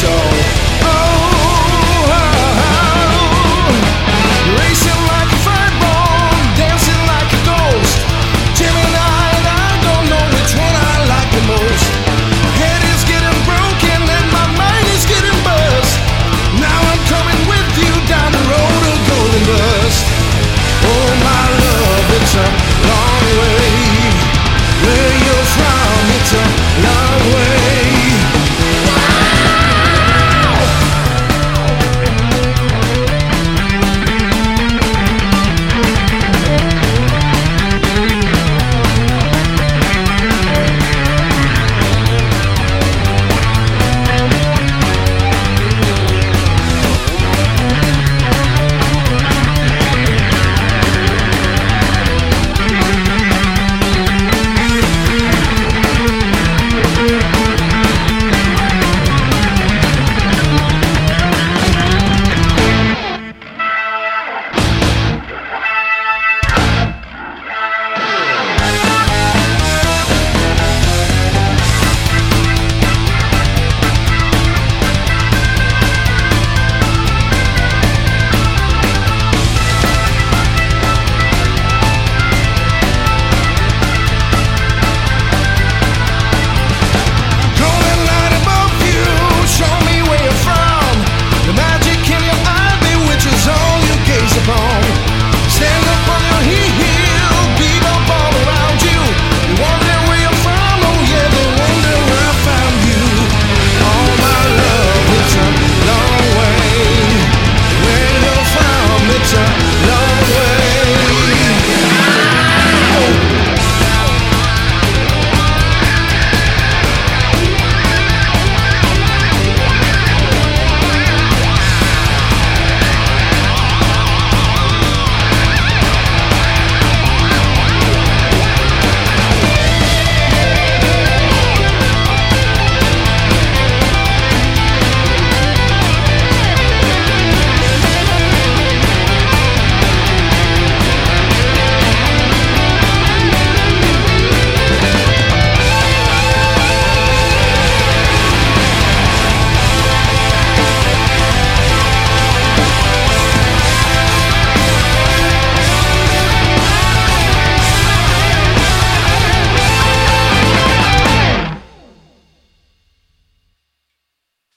show.